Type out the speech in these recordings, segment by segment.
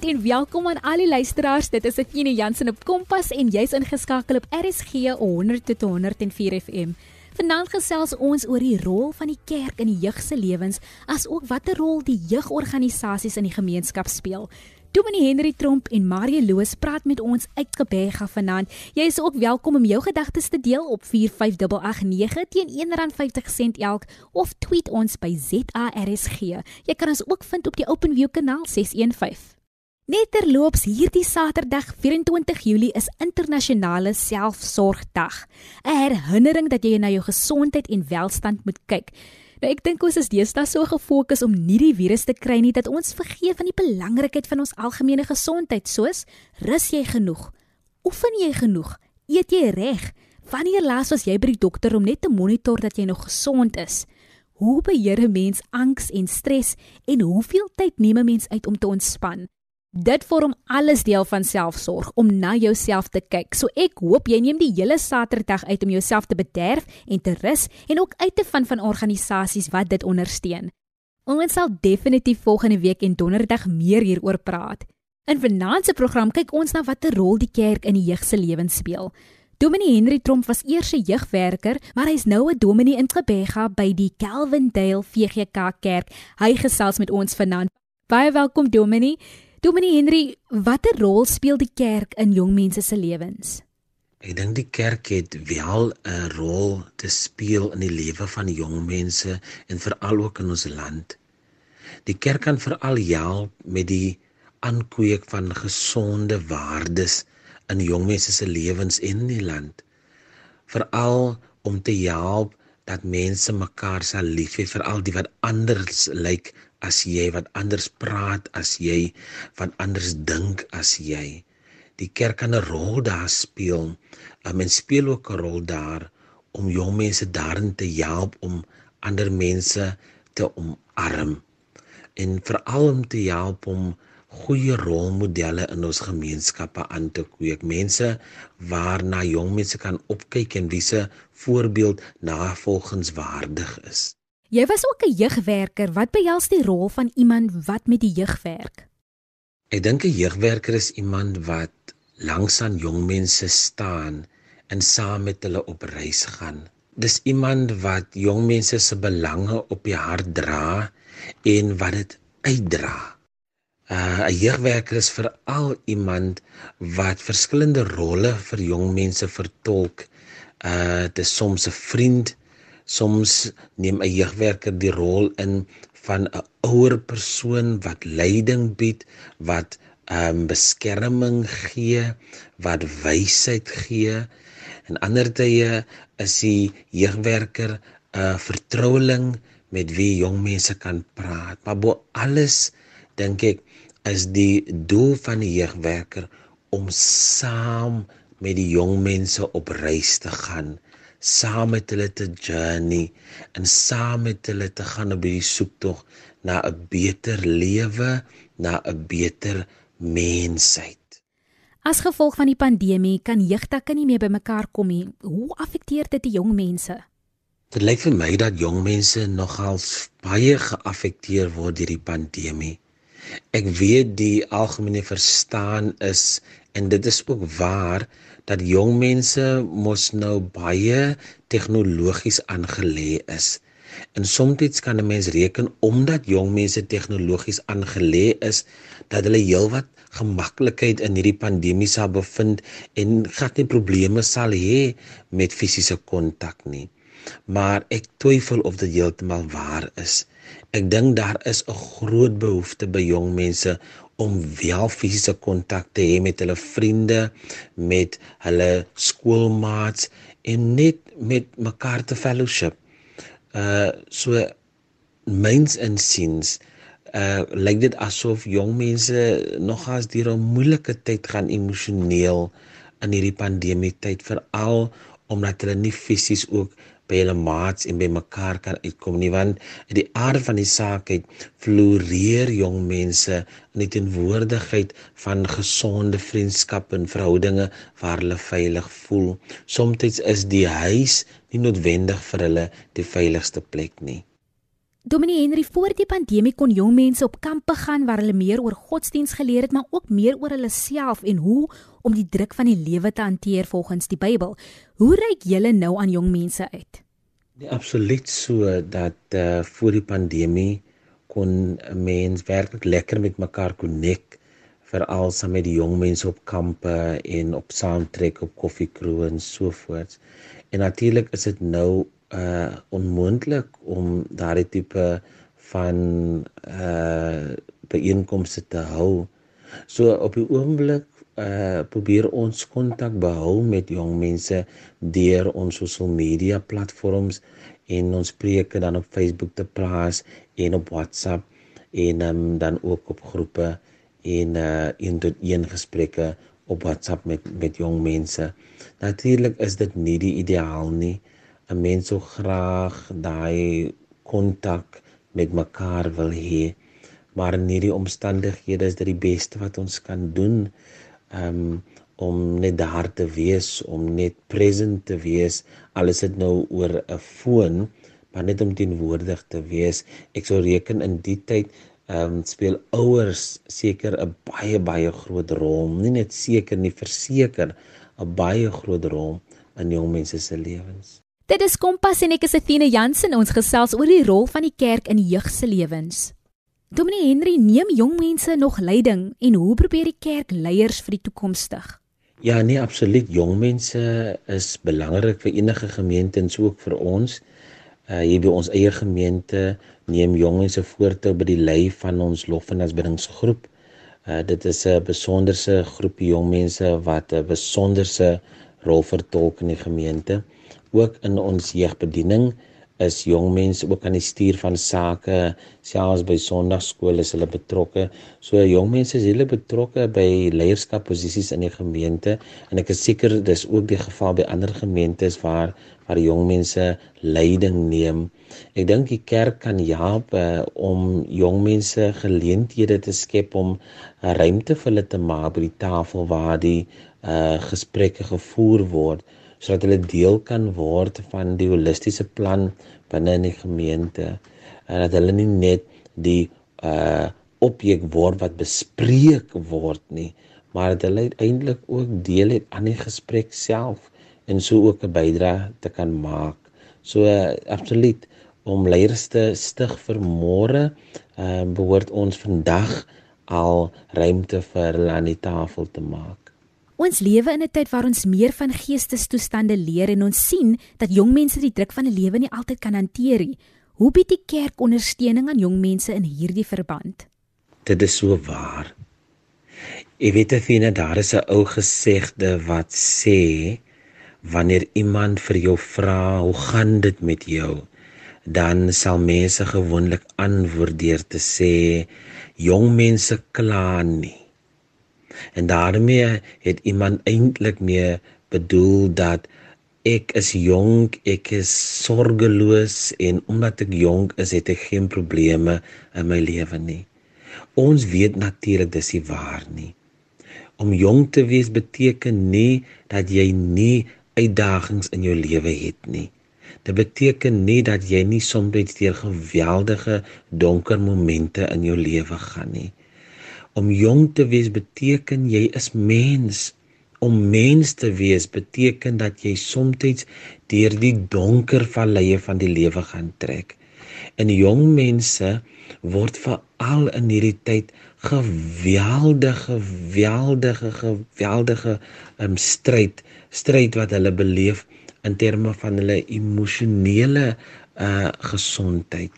Goeienaand en welkom aan al die luisteraars. Dit is Efine Jansen op Kompas en jy's ingeskakel op RSG 100 tot 104 FM. Vanaand gesels ons oor die rol van die kerk in die jeug se lewens, asook watter rol die jeugorganisasies in die gemeenskap speel. Dominee Henry Tromp en Marie Loos praat met ons uit Gebega vanaand. Jy is ook welkom om jou gedagtes te deel op 45889 teen R1.50 elk of tweet ons by ZARSG. Jy kan ons ook vind op die OpenView kanaal 615. Net terloops hierdie Saterdag 24 Julie is internasionale selfsorgdag. 'n Herinnering dat jy na jou gesondheid en welstand moet kyk. Nou ek dink ons is deesdae so gefokus om nie die virus te kry nie dat ons vergeet van die belangrikheid van ons algemene gesondheid soos rus jy genoeg? Oefen jy genoeg? Eet jy reg? Wanneer laas was jy by die dokter om net te monitor dat jy nog gesond is? Hoe beheer 'n mens angs en stres en hoeveel tyd neem 'n mens uit om te ontspan? Dit vorm alles deel van selfsorg om na jouself te kyk. So ek hoop jy neem die hele Saterdag uit om jouself te bederf en te rus en ook uit te vind van organisasies wat dit ondersteun. Ons sal definitief volgende week en donderdag meer hieroor praat. In vanaand se program kyk ons na watter rol die kerk in die jeug se lewens speel. Dominee Henry Tromp was eers 'n jeugwerker, maar hy's nou 'n dominee in Gebega by die Calvindale VGK Kerk. Hy gesels met ons vanaand. Baie welkom Dominee. Dominee Henry, watter rol speel die kerk in jong mense se lewens? Ek dink die kerk het wel 'n rol te speel in die lewe van die jong mense en veral ook in ons land. Die kerk kan veral help met die aankweek van gesonde waardes in jong mense se lewens in die land. Veral om te help dat mense mekaar sal lief hê, veral die wat anders lyk as jy wat anders praat as jy wat anders dink as jy. Die kerk kan 'n rol daar speel. 'n mens speel ook 'n rol daar om jong mense daarin te help om ander mense te omarm. En veral om te help om goeie rolmodelle in ons gemeenskappe aan te kweek. Mense waarna jong mense kan opkyk en wie se voorbeeld navolgenswaardig is Jy was ook 'n jeugwerker. Wat behels die rol van iemand wat met die jeug werk? Ek dink 'n jeugwerker is iemand wat langs aan jong mense staan en saam met hulle op reis gaan. Dis iemand wat jong mense se belange op die hart dra en wat dit uitdra. Uh, 'n Jeugwerker is veral iemand wat verskillende rolle vir jong mense vertolk. Uh dit is soms 'n vriend, Soms neem 'n jeugwerker die rol in van 'n ouer persoon wat leiding bied, wat ehm um, beskerming gee, wat wysheid gee. En ander tye is die jeugwerker 'n vertroueling met wie jong mense kan praat. Maar bo alles dink ek is die doel van die jeugwerker om saam met die jong mense op reis te gaan saam met hulle te journey en saam met hulle te gaan op hierdie soektog na 'n beter lewe, na 'n beter mensheid. As gevolg van die pandemie kan jeugtakke nie meer bymekaar kom nie. Hoe affekteer dit die jong mense? Dit lyk vir my dat jong mense nogal baie geaffekteer word deur die pandemie. Ek weet die algemene verstaan is en dit is ook waar dat jong mense mos nou baie tegnologies aangelê is. En soms kan 'n mens reken omdat jong mense tegnologies aangelê is dat hulle heelwat gemaklikheid in hierdie pandemie sal bevind en glad nie probleme sal hê met fisiese kontak nie. Maar ek twyfel of dit heeltemal waar is. Ek dink daar is 'n groot behoefte by jong mense om wel fisiese kontak te hê met hulle vriende, met hulle skoolmaats en net met mekaar te fellowship. Uh so myns insiens uh lyk dit asof jong mense nogals deur 'n moeilike tyd gaan emosioneel in hierdie pandemie tyd veral omdat hulle nie fisies ook by hulle maats en by mekaar kan uitkom nie want in die aard van die saak het floreer jong mense in die teenwoordigheid van gesonde vriendskappe en verhoudinge waar hulle veilig voel. Somstyds is die huis nie noodwendig vir hulle die veiligste plek nie. Dominee Henry, voor die pandemie kon jong mense op kampe gaan waar hulle meer oor godsdiens geleer het, maar ook meer oor hulle self en hoe om die druk van die lewe te hanteer volgens die Bybel. Hoe reik julle nou aan jong mense uit? Nee, absoluut so dat uh voor die pandemie kon 'n mens werklik lekker met mekaar konnek veral saam met die jong mense op kampe en op saamtrek op koffiekroë en so voort. En natuurlik is dit nou uh onmoontlik om daardie tipe van uh byeenkomste te hou. So op die oomblik uh probeer ons kontak behou met jong mense deur ons sosiale media platforms en ons preke dan op Facebook te plaas en op WhatsApp en um, dan ook op groepe en uh een tot een gesprekke op WhatsApp met met jong mense. Natuurlik is dit nie die ideaal nie. 'n Mens sou graag daai kontak met mekaar wil hê, maar in hierdie omstandighede is dit die beste wat ons kan doen. Um om net daar te wees, om net present te wees, al is dit nou oor 'n foon, maar net om teenwoordig te wees. Ek sou reken in die tyd ehm um, speel ouers seker 'n baie baie groot rol, nie net seker nie, verseker 'n baie groot rol in jong mense se lewens. Dit is Kompas en ek is Athena Jansen ons gesels oor die rol van die kerk in jeug se lewens. Dominee Henry neem jong mense nog leiding en hoe probeer die kerk leiers vir die toekoms stig? Ja, nee, absoluut. Jong mense is belangrik vir enige gemeente en so ook vir ons. Uh hier by ons eie gemeente neem jong mense voortou by die lei van ons lof en aanbiddingsgroep. Uh dit is 'n besonderse groep jong mense wat 'n besonderse rol vertolk in die gemeente. Ook in ons jeugbediening is jong mense ook aan die stuur van sake, selfs by Sondagskool is hulle betrokke. So jong mense is hulle betrokke by leierskapposisies in die gemeente en ek is seker dis ook die geval by ander gemeentes waar waar jong mense leiding neem. Ek dink die kerk kan help uh, om jong mense geleenthede te skep om ruimte vir hulle te maak by die tafel waar die uh gesprekke gevoer word sodat hulle deel kan word van die holistiese plan binne in die gemeente en dat hulle nie net die uh objek word wat bespreek word nie maar dat hulle eintlik ook deel het aan die gesprek self en so ook 'n bydrae te kan maak. So uh, absoluut om leiers te stig vir môre, uh behoort ons vandag al ruimte vir hulle aan die tafel te maak. Ons lewe in 'n tyd waar ons meer van geestestoestande leer en ons sien dat jong mense die druk van 'n lewe nie altyd kan hanteer nie. Hoe bied die kerk ondersteuning aan jong mense in hierdie verband? Dit is so waar. Ek weet effe daar is 'n ou gesegde wat sê wanneer iemand vir jou vra hoe gaan dit met jou dan sal mense gewoonlik antwoord deur te sê jong mense kla nie En daarmee het iemand eintlik mee bedoel dat ek is jonk, ek is sorgeloos en omdat ek jonk is, het ek geen probleme in my lewe nie. Ons weet natuurlik dis nie waar nie. Om jonk te wees beteken nie dat jy nie uitdagings in jou lewe het nie. Dit beteken nie dat jy nie soms deur geweldige donker momente in jou lewe gaan nie. Om jong te wees beteken jy is mens. Om mens te wees beteken dat jy soms deur die donker valleie van die lewe gaan trek. En jong mense word veral in hierdie tyd geweldige geweldige geweldige um, stryd stryd wat hulle beleef in terme van hulle emosionele uh gesondheid.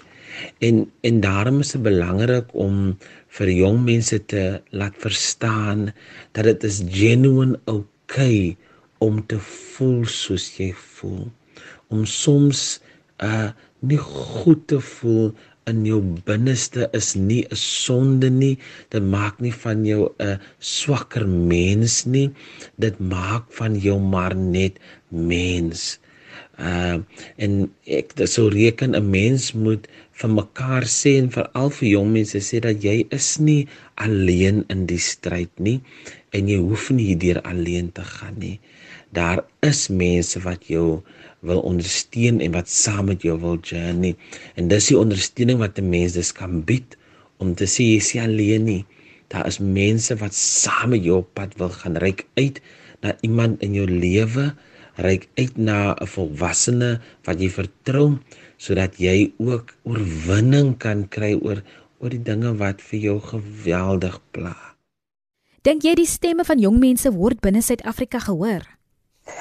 En en daarom is dit belangrik om vir jong mense te laat verstaan dat dit is genuine okay om te voel soos jy voel. Om soms uh nie goed te voel in jou binneste is nie 'n sonde nie. Dit maak nie van jou 'n swakker mens nie. Dit maak van jou maar net mens. Uh en ek sou reken 'n mens moet vir mekaar sê en veral vir jong mense sê dat jy is nie alleen in die stryd nie en jy hoef nie hierdeur alleen te gaan nie daar is mense wat jou wil ondersteun en wat saam met jou wil journey. En dis die ondersteuning wat 'n mens dus kan bied om te sê jy is alleen nie. Daar is mense wat saam met jou op pad wil gaan reik uit na iemand in jou lewe, reik uit na 'n volwassene wat jy vertrou sodat jy ook oorwinning kan kry oor oor die dinge wat vir jou geweldig pla. Dink jy die stemme van jong mense word binne Suid-Afrika gehoor?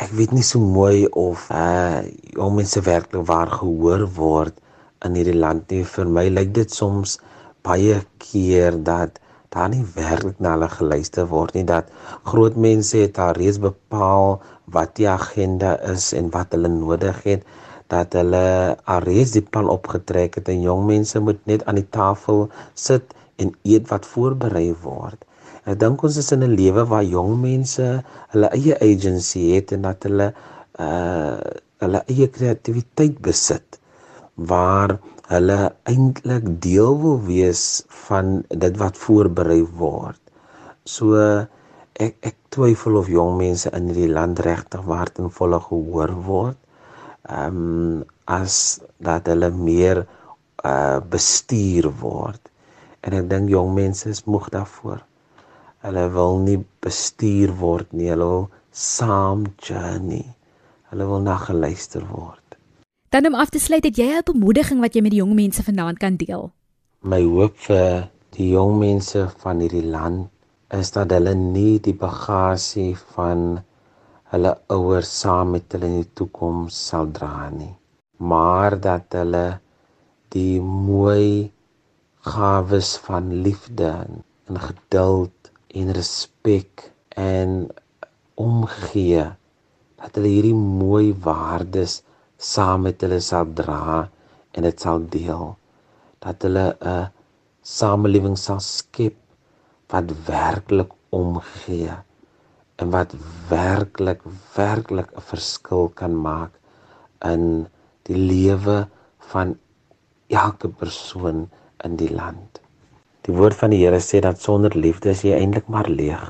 Ek weet nie so mooi of uh jong mense werklik waar gehoor word in hierdie land nie. Vir my lyk dit soms baie keer dat daar nie werklik na hulle geluister word nie dat groot mense het al reeds bepaal wat die agenda is en wat hulle nodig het dat hulle al reeds die plan opgetrek het en jong mense moet net aan die tafel sit en eet wat voorberei word. Ek dink ons is in 'n lewe waar jong mense hulle eie agency het en dat hulle uh hulle eie kreatiwiteit besit waar hulle eintlik deel wil wees van dit wat voorberei word. So ek ek twyfel of jong mense in hierdie land regtig waarten volle gehoor word. Ehm um, as dat hulle meer uh bestuur word. En ek dink jong mense is moeg daarvoor. Hulle wil nie bestuur word nie, hulle wil saam journey. Hulle wil na geluister word. Dan om af te sluit, het jy 'n bemoediging wat jy met die jong mense vanaand kan deel? My hoop vir die jong mense van hierdie land is dat hulle nie die bagasie van hulle ouers saam met hulle in die toekoms sal dra nie, maar dat hulle die mooi gawes van liefde en geduld en respek en omgee dat hulle hierdie mooi waardes saam met hulle sal dra en dit sal deel. Dat hulle 'n samelewing sal skep wat werklik omgee en wat werklik werklik 'n verskil kan maak in die lewe van elke persoon in die land. Die woord van die Here sê dat sonder liefde is jy eintlik maar leeg.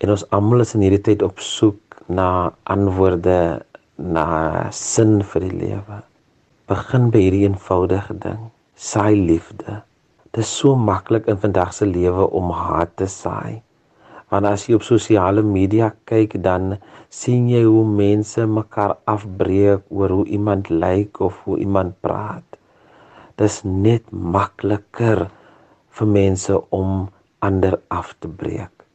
En ons almal is in hierdie tyd op soek na antwoorde na sin vir die lewe. Begin by hierdie eenvoudige ding: saai liefde. Dit is so maklik in vandag se lewe om haat te saai. Want as jy op sosiale media kyk, dan sien jy hoe mense mekaar afbreek oor hoe iemand lyk of hoe iemand praat. Dis net makliker vir mense om ander af te breek.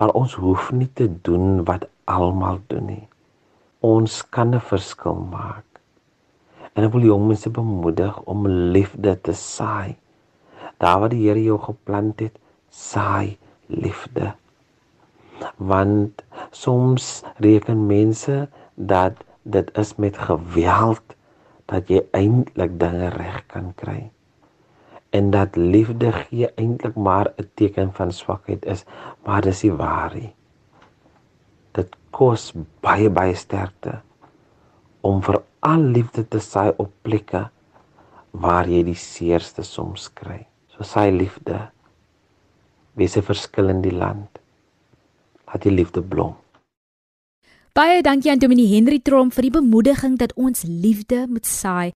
Maar ons hoef nie te doen wat almal doen nie. Ons kan 'n verskil maak. En ek wil jong mense bemoedig om liefde te saai. Daar waar die Here jou geplant het, saai liefde. Want soms reken mense dat dit is met geweld dat jy eintlik dinge reg kan kry en dat liefde gee eintlik maar 'n teken van swakheid is, maar dis die waarheid. Dit kos baie baie sterkte om vir al liefde te saai op plekke waar jy die seerste soms kry. So saai liefde. Wees 'n verskil in die land. Laat die liefde blom. Baie dankie aan Dominee Henry Trom vir die bemoediging dat ons liefde moet saai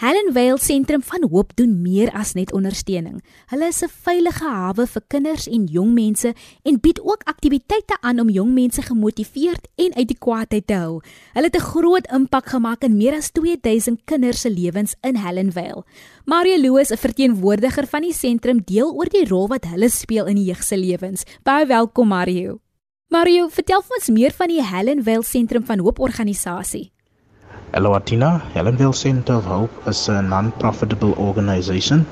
Helen Vale Sentrum van Hoop doen meer as net ondersteuning. Hulle is 'n veilige hawe vir kinders en jong mense en bied ook aktiwiteite aan om jong mense gemotiveerd en uit die kwaadheid te hou. Hulle het 'n groot impak gemaak in meer as 2000 kinders se lewens in Helen Vale. Mario Louws, 'n verteenwoordiger van die sentrum, deel oor die rol wat hulle speel in die jeug se lewens. Baie welkom Mario. Mario, vertel ons meer van die Helen Vale Sentrum van Hoop organisasie. Hello Atina, Helenville Center of Hope is 'n non-profitable organisation.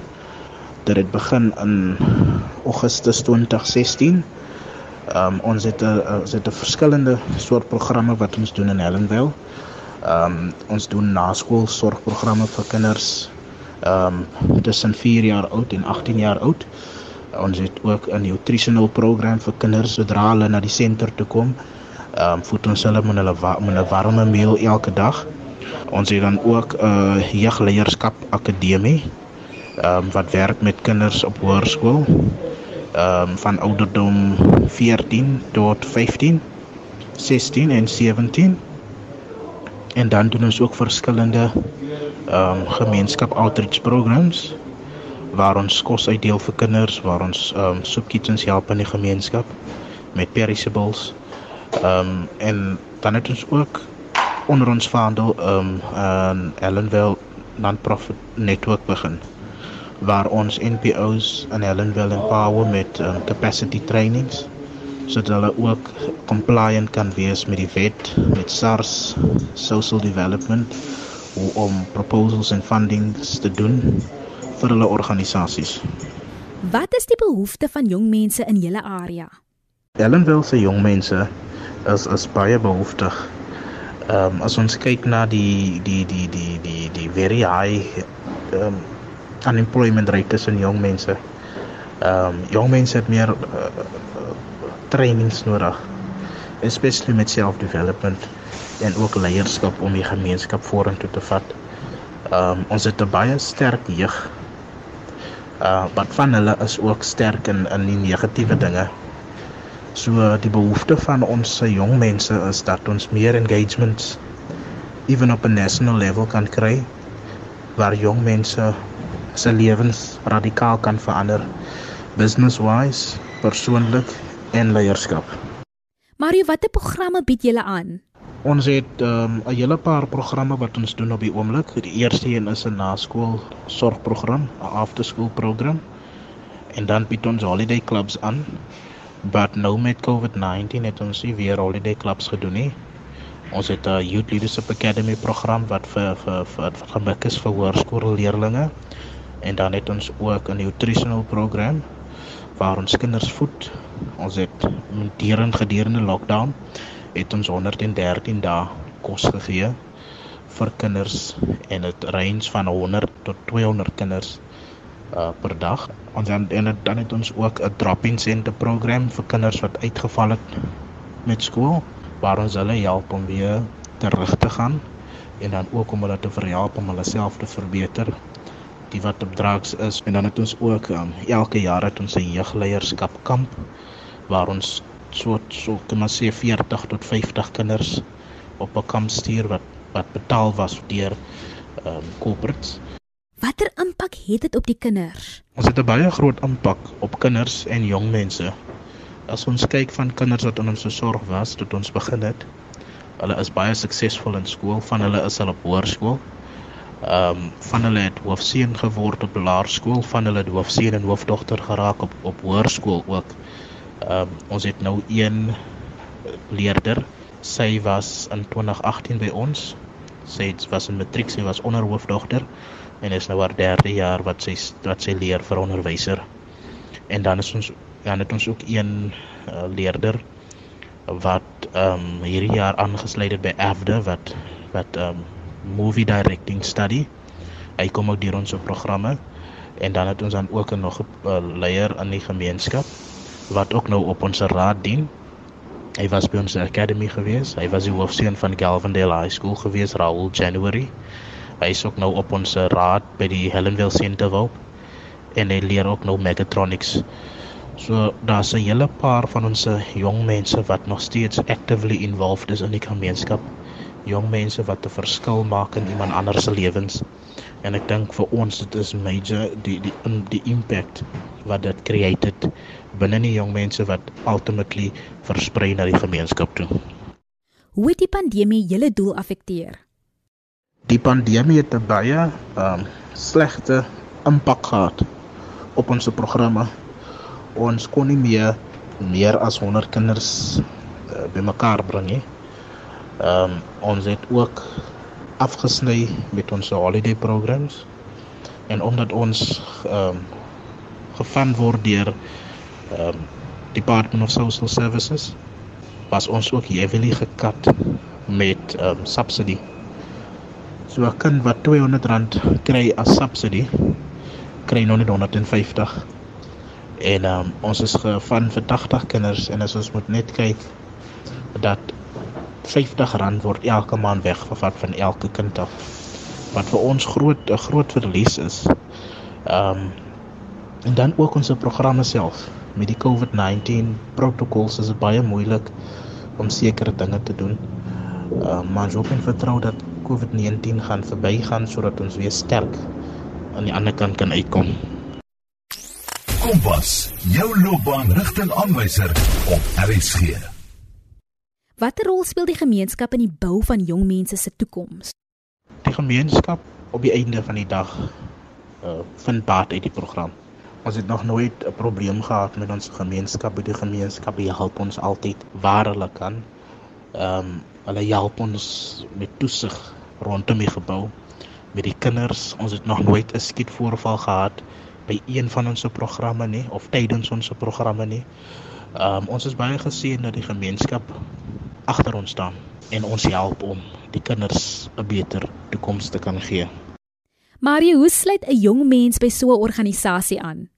Dit het begin in Augustus 2016. Ehm um, ons het 'n ons het 'n verskillende soort programme wat ons doen in Helenville. Ehm um, ons doen naskool sorgprogramme vir kinders ehm um, tussen 4 jaar oud en 18 jaar oud. Ons het ook 'n nutritional program vir kinders sodra hulle na die senter toe kom. Ehm um, voed ons hulle met hulle met 'n warme meel elke dag. Ons het dan ook 'n uh, jeugleierskap akademie ehm um, wat werk met kinders op hoërskool ehm um, van ouderdom 14 tot 15. 16 en 17 en dan doen ons ook verskillende ehm um, gemeenskap outreach programs waar ons kos uitdeel vir kinders, waar ons ehm um, soepkitchens help in die gemeenskap met perishables. Ehm um, en dan het ons ook onder ons vaandel ehm um, 'n Ellenville non-profit netwerk begin waar ons NPO's in Ellenville empower met um, capacity trainings sodat hulle ook compliant kan wees met die wet, met SARS, social development om proposals en fundings te doen vir hulle organisasies. Wat is die behoefte van jong mense in julle area? Ellenville se jong mense is is baie behoeftig. Ehm um, as ons kyk na die die die die die die very high ehm um, unemployment rate tussen jong mense. Ehm um, jong mense het meer uh, trainings nodig especially met self development en ook leierskap om die gemeenskap vorentoe te vat. Ehm um, ons het 'n baie sterk jeug. Uh wat van hulle is ook sterk in in die negatiewe dinge. So die behoefte van ons se jong mense is dat ons meer engagements even op 'n national level kan kry waar jong mense se lewens radikaal kan verander business wise, persoonlik en leierskap. Mario, watter programme bied julle aan? Ons het ehm, 'n um, hele paar programme wat ons doen op die oomblik. Die eerste een is 'n naskool sorgprogram, 'n after school program. En dan bied ons holiday clubs aan. But nou met COVID-19 het ons nie weer holiday clubs gedoen nie. Ons het 'n Youth Leadership Academy program wat vir vir vir gemik is vir hoërskoolleerders. En dan het ons ook 'n nutritional program waar ons kinders voed. Ons het gedurende gedurende lockdown het ons 113 dae kos gegee vir kinders en dit range van 100 tot 200 kinders uh per dag. Ons dan en dan het ons ook 'n drop-in center program vir kinders wat uitgeval het met skool waar ons hulle help om weer terug te gaan en dan ook om hulle te verhelp om hulle self te verbeter die wat op drugs is en dan het ons ook um, elke jaar het ons 'n jeugleierskap kamp waar ons so so kan maar sê 40 tot 50 kinders op 'n kamp stuur wat wat betaal was deur ehm um, corporates. Watter impak het dit op die kinders? Ons het 'n baie groot impak op kinders en jong mense. As ons kyk van kinders wat in ons sorg was tot ons begin het, hulle is baie suksesvol in skool, van hulle is hulle op hoërskool ehm um, van hulle het hoofseun geword op laerskool, van hulle het hoofseun en hoofdogter geraak op op hoërskool ook. Um, ons het nou een leerder. Sy was in 2018 by ons. Sy het, was in matriek, sy was onderhoofdogter en is nou haar derde jaar wat sy wat sy leer vir onderwyser. En dan is ons dan het ons ook een uh, leerder wat ehm um, hierdie jaar aangesluit het by AFDA wat wat ehm um, movie directing study. Hy kom ook deur ons programme en dan het ons dan ook nog 'n uh, leier in die gemeenskap wat ook nou op ons raad dien. Hy was by ons academy gewees. Hy was die hoofseun van Galvandale High School gewees Raul January. Hy is ook nou op ons raad by die Helenville Center Hope en hy leer ook nou mechatronics. So daar's 'n hele paar van ons jong mense wat nog steeds actively involved is in die gemeenskap jong mense wat 'n verskil maak in iemand anders se lewens. En ek dink vir ons dit is major die die die impact wat dit created binne die jong mense wat ultimately versprei na die gemeenskap toe. Hoe het die pandemie julle doel affekteer? Die pandemie het 'n baie um slegte impak gehad op ons programme. Ons kon nie meer meer as 100 kinders uh, bymekaar bring nie. Ehm um, ons het ook afgesny met ons holiday programs en omdat ons ehm um, gefund word deur um, Department of Social Services was ons ook heavily gekat met ehm um, subsidy. So 'n kind wat R200 kry as subsidy kry nou net 150 en um, ons is vir 80 kinders en as ons moet net kyk dat R50 word elke maand weggevat van elke kind af. Wat vir ons groot 'n groot verlies is. Ehm um, en dan ook ons programme self met die COVID-19 protokols is dit baie moeilik om sekere dinge te doen. Uh, maar ons hoop en vertrou dat COVID-19 gaan verbygaan sodat ons weer sterk aan die ander kant kan uitkom. Kompas, jou loopbaanrigtingaanwyser op RSG. Watter rol speel die gemeenskap in die bou van jong mense se toekoms? Die gemeenskap op die einde van die dag uh vind baat uit die program. Ons het nog nooit 'n probleem gehad met ons gemeenskap. Die gemeenskap help ons altyd waar hulle kan. Ehm um, hulle help ons met toesig rondom die gebou met die kinders. Ons het nog nooit 'n skietvoorval gehad by een van ons programme nie of tydens ons programme nie. Ehm um, ons is baie geseën dat die gemeenskap agter ons staan en ons help om die kinders 'n beter toekoms te kan gee. Marie, hoe sluit 'n jong mens by so 'n organisasie aan?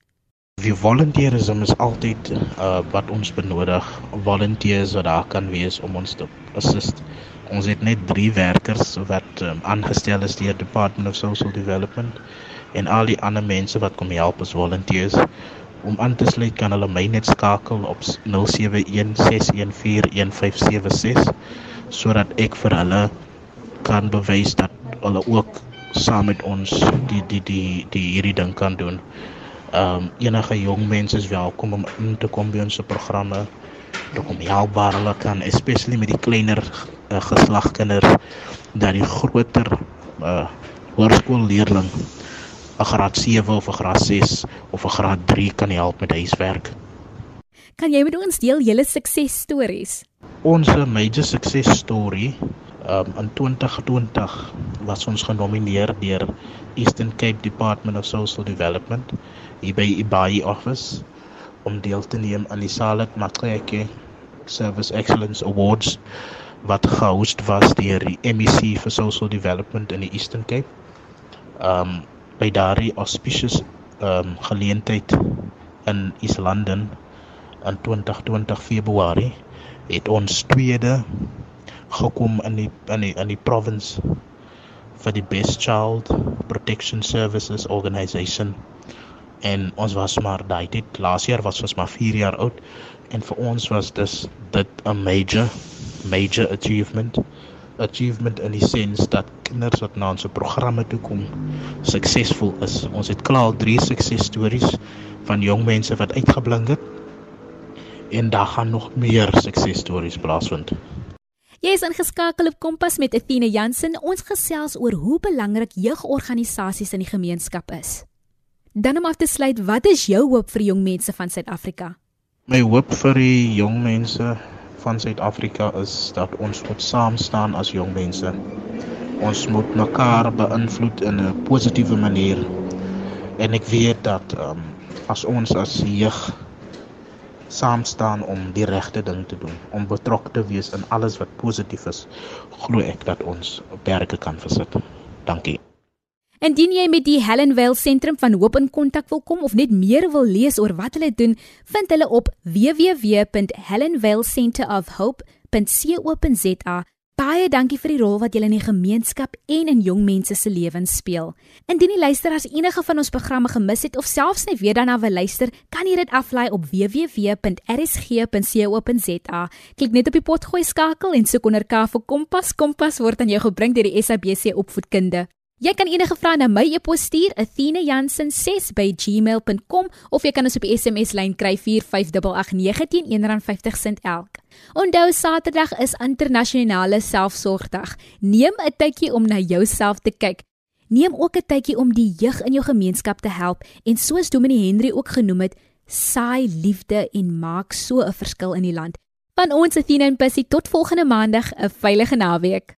Die volunteerisme is altyd uh, wat ons benodig. Volunteers wat daar kan wees om ons te assist. Ons het net 3 werkers wat um, aangestel is deur Department of Social Development en al die ander mense wat kom help as volunteers. Om aan te sluit kan hulle my net skakel op 0716141576 sodat ek vir hulle kan bewys dat hulle ook saam met ons die die die die hierdie ding kan doen. Ehm um, enige jong mense is welkom om in te kom by ons programme. Dit kom help waar hulle kan, especially met die kleiner uh, geslagkinders dat die groter uh hoërskoolleerling 'n graad 7 of 'n graad 6 of 'n graad 3 kan help met huiswerk. Kan jy met ons deel julle suksesstories? Ons major success story um, in 2020 was ons genomineer deur Eastern Cape Department of Social Development hier by Ibai office om deel te neem aan die Salet Matreke Service Excellence Awards wat gehost was deur die MEC for Social Development in die Eastern Cape. Um by daardie auspicious um geleentheid in East London in 2020 Februarie het ons tweede gekom in die in die in die province vir die Best Child Protection Services Organisation en ons was maar daai tyd laas jaar was ons maar 4 jaar oud. En vir ons was dis dit 'n major major achievement. Achievement in die sens dat kinders wat na ons programme toe kom suksesvol is. Ons het klaar drie suksesstories van jong mense wat uitgeblink het. En daar gaan nog meer suksesstories plaasvind. Jy is ingeskakel op Kompas met Athena Jansen. Ons gesels oor hoe belangrik jeugorganisasies in die gemeenskap is. Dan om af te sluit, wat is jou hoop vir jong mense van Suid-Afrika? My hoop vir die jong mense van Suid-Afrika is dat ons moet saam staan as jong mense. Ons moet mekaar beïnvloed in 'n positiewe manier. En ek weet dat um, as ons as jeug saam staan om die regte ding te doen, om betrokke te wees in alles wat positief is, glo ek dat ons berge kan versit. Dankie. Indien jy met die Helen Vale Sentrum van Hoop in kontak wil kom of net meer wil lees oor wat hulle doen, vind hulle op www.helenvalecenterofhope.co.za Baie dankie vir die rol wat julle in die gemeenskap en in jong mense se lewens speel. Indien die luisteraars enige van ons programme gemis het of selfs net weer daarna wil luister, kan jy dit aflaai op www.rsg.co.za. Klik net op die potgooi skakel en soek onder K vir Kompas. Kompas word aan jou gebring deur die SABC Opvoedkunde. Jy kan enige vrae na my e-pos stuur, athenajansen6@gmail.com of jy kan ons op die SMS lyn kry 45889 teen R1.50 sent elk. Onthou Saterdag is internasionale selfsorgdag. Neem 'n tydjie om na jouself te kyk. Neem ook 'n tydjie om die jeug in jou gemeenskap te help en soos Dominee Henry ook genoem het, saai liefde en maak so 'n verskil in die land. Van ons Athena en Pussy tot volgende maandag, 'n veilige naweek.